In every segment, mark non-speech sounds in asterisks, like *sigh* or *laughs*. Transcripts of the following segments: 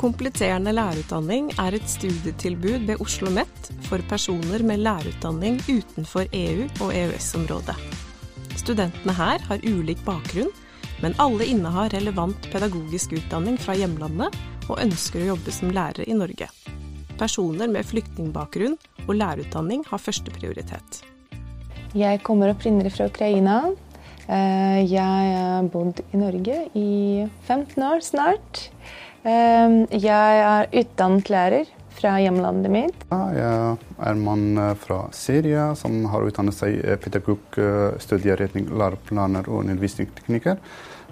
Kompletterende lærerutdanning er et studietilbud ved Oslo OsloMet for personer med lærerutdanning utenfor EU- og EØS-området. Studentene her har ulik bakgrunn, men alle innehar relevant pedagogisk utdanning fra hjemlandet og ønsker å jobbe som lærere i Norge. Personer med flyktningbakgrunn og lærerutdanning har førsteprioritet. Jeg kommer opprinnelig fra Ukraina. Eh, jeg har bodd i Norge i 15 år snart. Ehm, jeg er utdannet lærer fra hjemlandet mitt. Jeg er en mann eh, fra Syria som har utdannet seg i pedagog, eh, studieretning, læreplaner og undervisningsteknikker.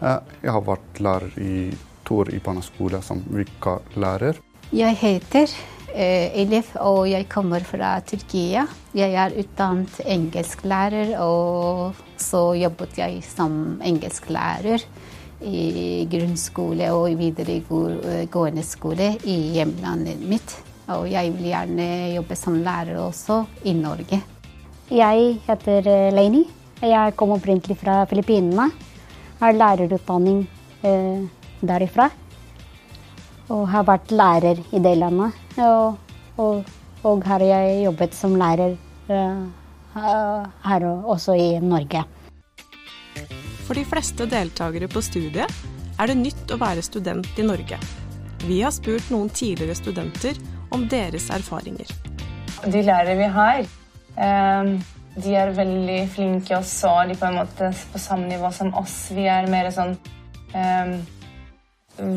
Eh, jeg har vært lærer i to år i barneskole som vikarlærer. Jeg heter Elif og jeg kommer fra Tyrkia. Jeg er utdannet engelsklærer, og så jobbet jeg som engelsklærer i grunnskole og videregående skole i hjemlandet mitt. Og jeg vil gjerne jobbe som lærer også i Norge. Jeg heter Laini. Leini. Jeg kom opprinnelig fra Filippinene. Har lærerutdanning eh, derifra. Og har vært lærer i det landet. Og, og, og har jeg jobbet som lærer eh, her også i Norge. For de fleste deltakere på studiet er det nytt å være student i Norge. Vi har spurt noen tidligere studenter om deres erfaringer. De lærere vi har, ehm, de er veldig flinke også. De er på en måte på samme nivå som oss. Vi er mer sånn um,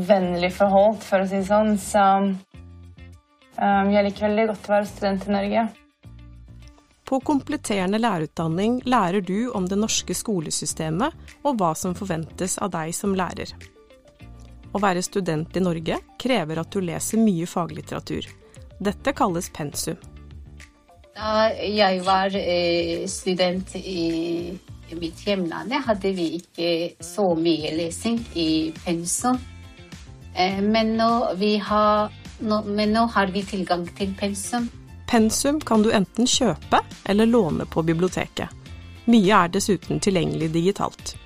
vennlig forholdt, for å si det sånn. Så um, jeg liker veldig godt å være student i Norge. På kompletterende lærerutdanning lærer du om det norske skolesystemet og hva som forventes av deg som lærer. Å være student i Norge krever at du leser mye faglitteratur. Dette kalles pensum. Da jeg var eh, student i mitt hjemland, hadde vi ikke så mye lesing i pensum. Eh, men nå, har, men nå har vi tilgang til pensum Pensum kan du enten kjøpe eller låne på biblioteket. Mye er dessuten tilgjengelig digitalt.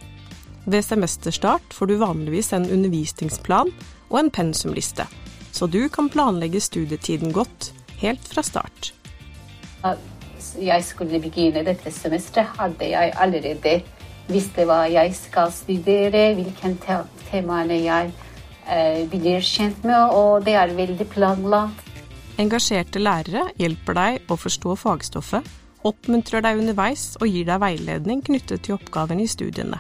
Ved semesterstart får du vanligvis en undervisningsplan og en pensumliste, så du kan planlegge studietiden godt helt fra start. Jeg skulle begynne dette semesteret, hadde jeg allerede visst hva jeg skal studere, hvilke temaene jeg eh, blir kjent med, og det er veldig planlagt. Engasjerte lærere hjelper deg å forstå fagstoffet, oppmuntrer deg underveis og gir deg veiledning knyttet til oppgavene i studiene.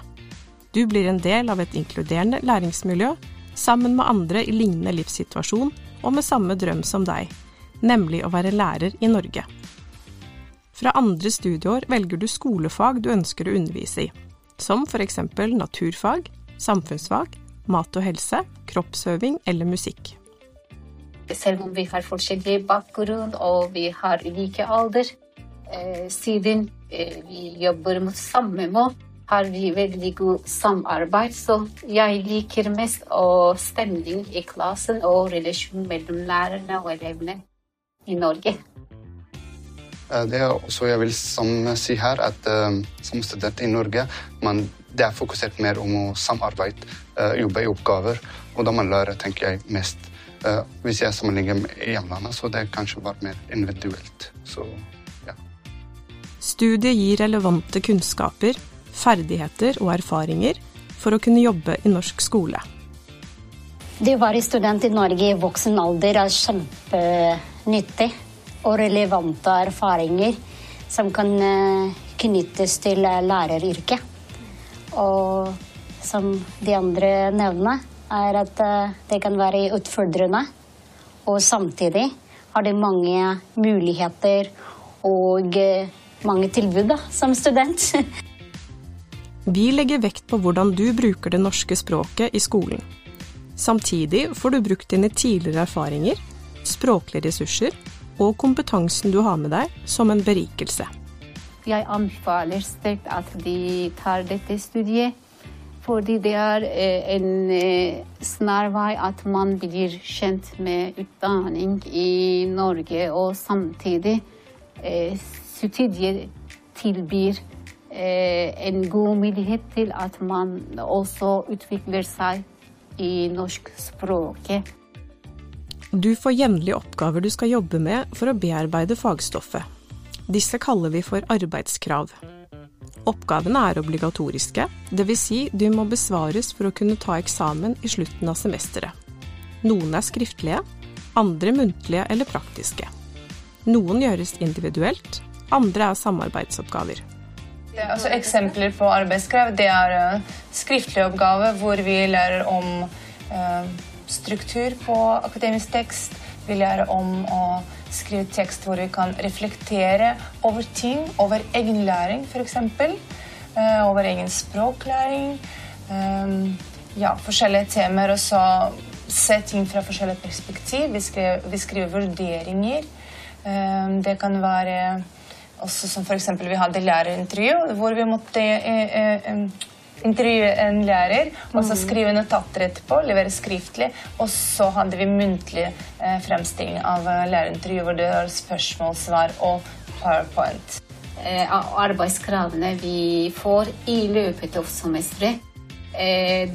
Du blir en del av et inkluderende læringsmiljø sammen med andre i lignende livssituasjon og med samme drøm som deg, nemlig å være lærer i Norge. Fra andre studieår velger du skolefag du ønsker å undervise i, som f.eks. naturfag, samfunnsfag, mat og helse, kroppsøving eller musikk. Selv om vi har forskjellig bakgrunn og vi har like alder, eh, siden eh, vi jobber mot samme mål, har vi veldig god samarbeid. Så jeg liker mest stemning i klassen og relasjonen mellom lærerne og elevene i Norge. Eh, det er også jeg vil si her, at som student i Norge man, det er fokusert mer om å samarbeide, jobbe i oppgaver. Og da man lærer, tenker jeg, mest hvis jeg sammenligner med hjemlandet, så det kanskje var mer individuelt. Så, ja. Studiet gir relevante kunnskaper, ferdigheter og erfaringer for å kunne jobbe i norsk skole. Det å være student i Norge i voksen alder er kjempenyttig. Og relevante erfaringer som kan eh, knyttes til læreryrket. Og som de andre nevner, er at eh, det kan være utfordrende. Og samtidig har det mange muligheter og eh, mange tilbud da, som student. *laughs* Vi legger vekt på hvordan du bruker det norske språket i skolen. Samtidig får du brukt dine tidligere erfaringer, språklige ressurser og kompetansen du har med deg, som en berikelse. Jeg anbefaler sterkt at de tar dette studiet fordi det er eh, en eh, snarvei at man blir kjent med utdanning i Norge, og samtidig studier studiet tilbyr en god mulighet til at man også utvikler seg i norskspråket. Du får jevnlige oppgaver du skal jobbe med for å bearbeide fagstoffet. Disse kaller vi for arbeidskrav. Oppgavene er obligatoriske, dvs. Si de må besvares for å kunne ta eksamen i slutten av semesteret. Noen er skriftlige, andre muntlige eller praktiske. Noen gjøres individuelt, andre er samarbeidsoppgaver. Altså, eksempler på arbeidskrav det er uh, skriftlige oppgaver hvor vi lærer om uh, struktur på akademisk tekst. Vi lærer om å skrive tekst hvor vi kan reflektere over ting, over egen læring f.eks. Uh, over egen språklæring. Um, ja, forskjellige temaer. Og så se ting fra forskjellige perspektiv. Vi skriver, vi skriver vurderinger. Um, det kan være også som f.eks. vi hadde lærerintervju, hvor vi måtte uh, eh, intervjue en lærer, og så skrive notater etterpå, levere skriftlig. Og så hadde vi muntlig eh, fremstilling av lærerintervju, hvor det var spørsmål, svar og powerpoint. Arbeidskravene vi får i løpet av semesteret,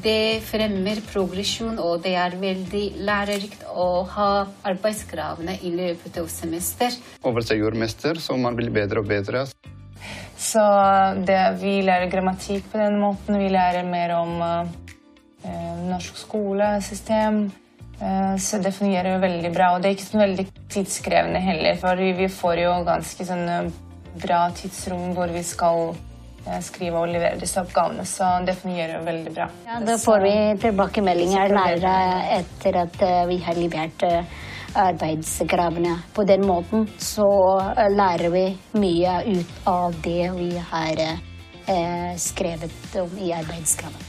det fremmer progresjon, og det er veldig lærerikt å ha arbeidskravene i løpet av semester. Over seg jordmester, så man blir bedre og bedre. Så det, vi lærer grammatikk på den måten. Vi lærer mer om eh, norsk skolesystem. Eh, så det fungerer veldig bra. Og det er ikke så veldig tidskrevende heller, for vi, vi får jo ganske sånn bra tidsrom hvor vi skal skrive og levere disse oppgavene. Så det fungerer veldig bra. Ja, da får vi tilbakemeldinger lærere etter at vi har levert arbeidskravene. På den måten så lærer vi mye ut av det vi har skrevet om i arbeidskravet.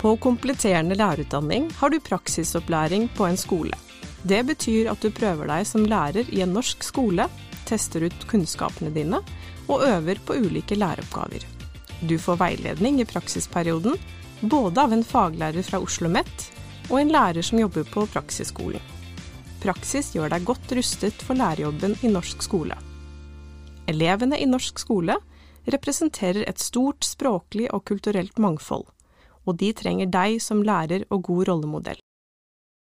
På kompletterende lærerutdanning har du praksisopplæring på en skole. Det betyr at du prøver deg som lærer i en norsk skole, tester ut kunnskapene dine og øver på ulike læreoppgaver. Du får veiledning i praksisperioden, både av en faglærer fra Oslo OsloMet og en lærer som jobber på praksisskolen. Praksis gjør deg godt rustet for lærerjobben i norsk skole. Elevene i norsk skole representerer et stort språklig og kulturelt mangfold, og de trenger deg som lærer og god rollemodell.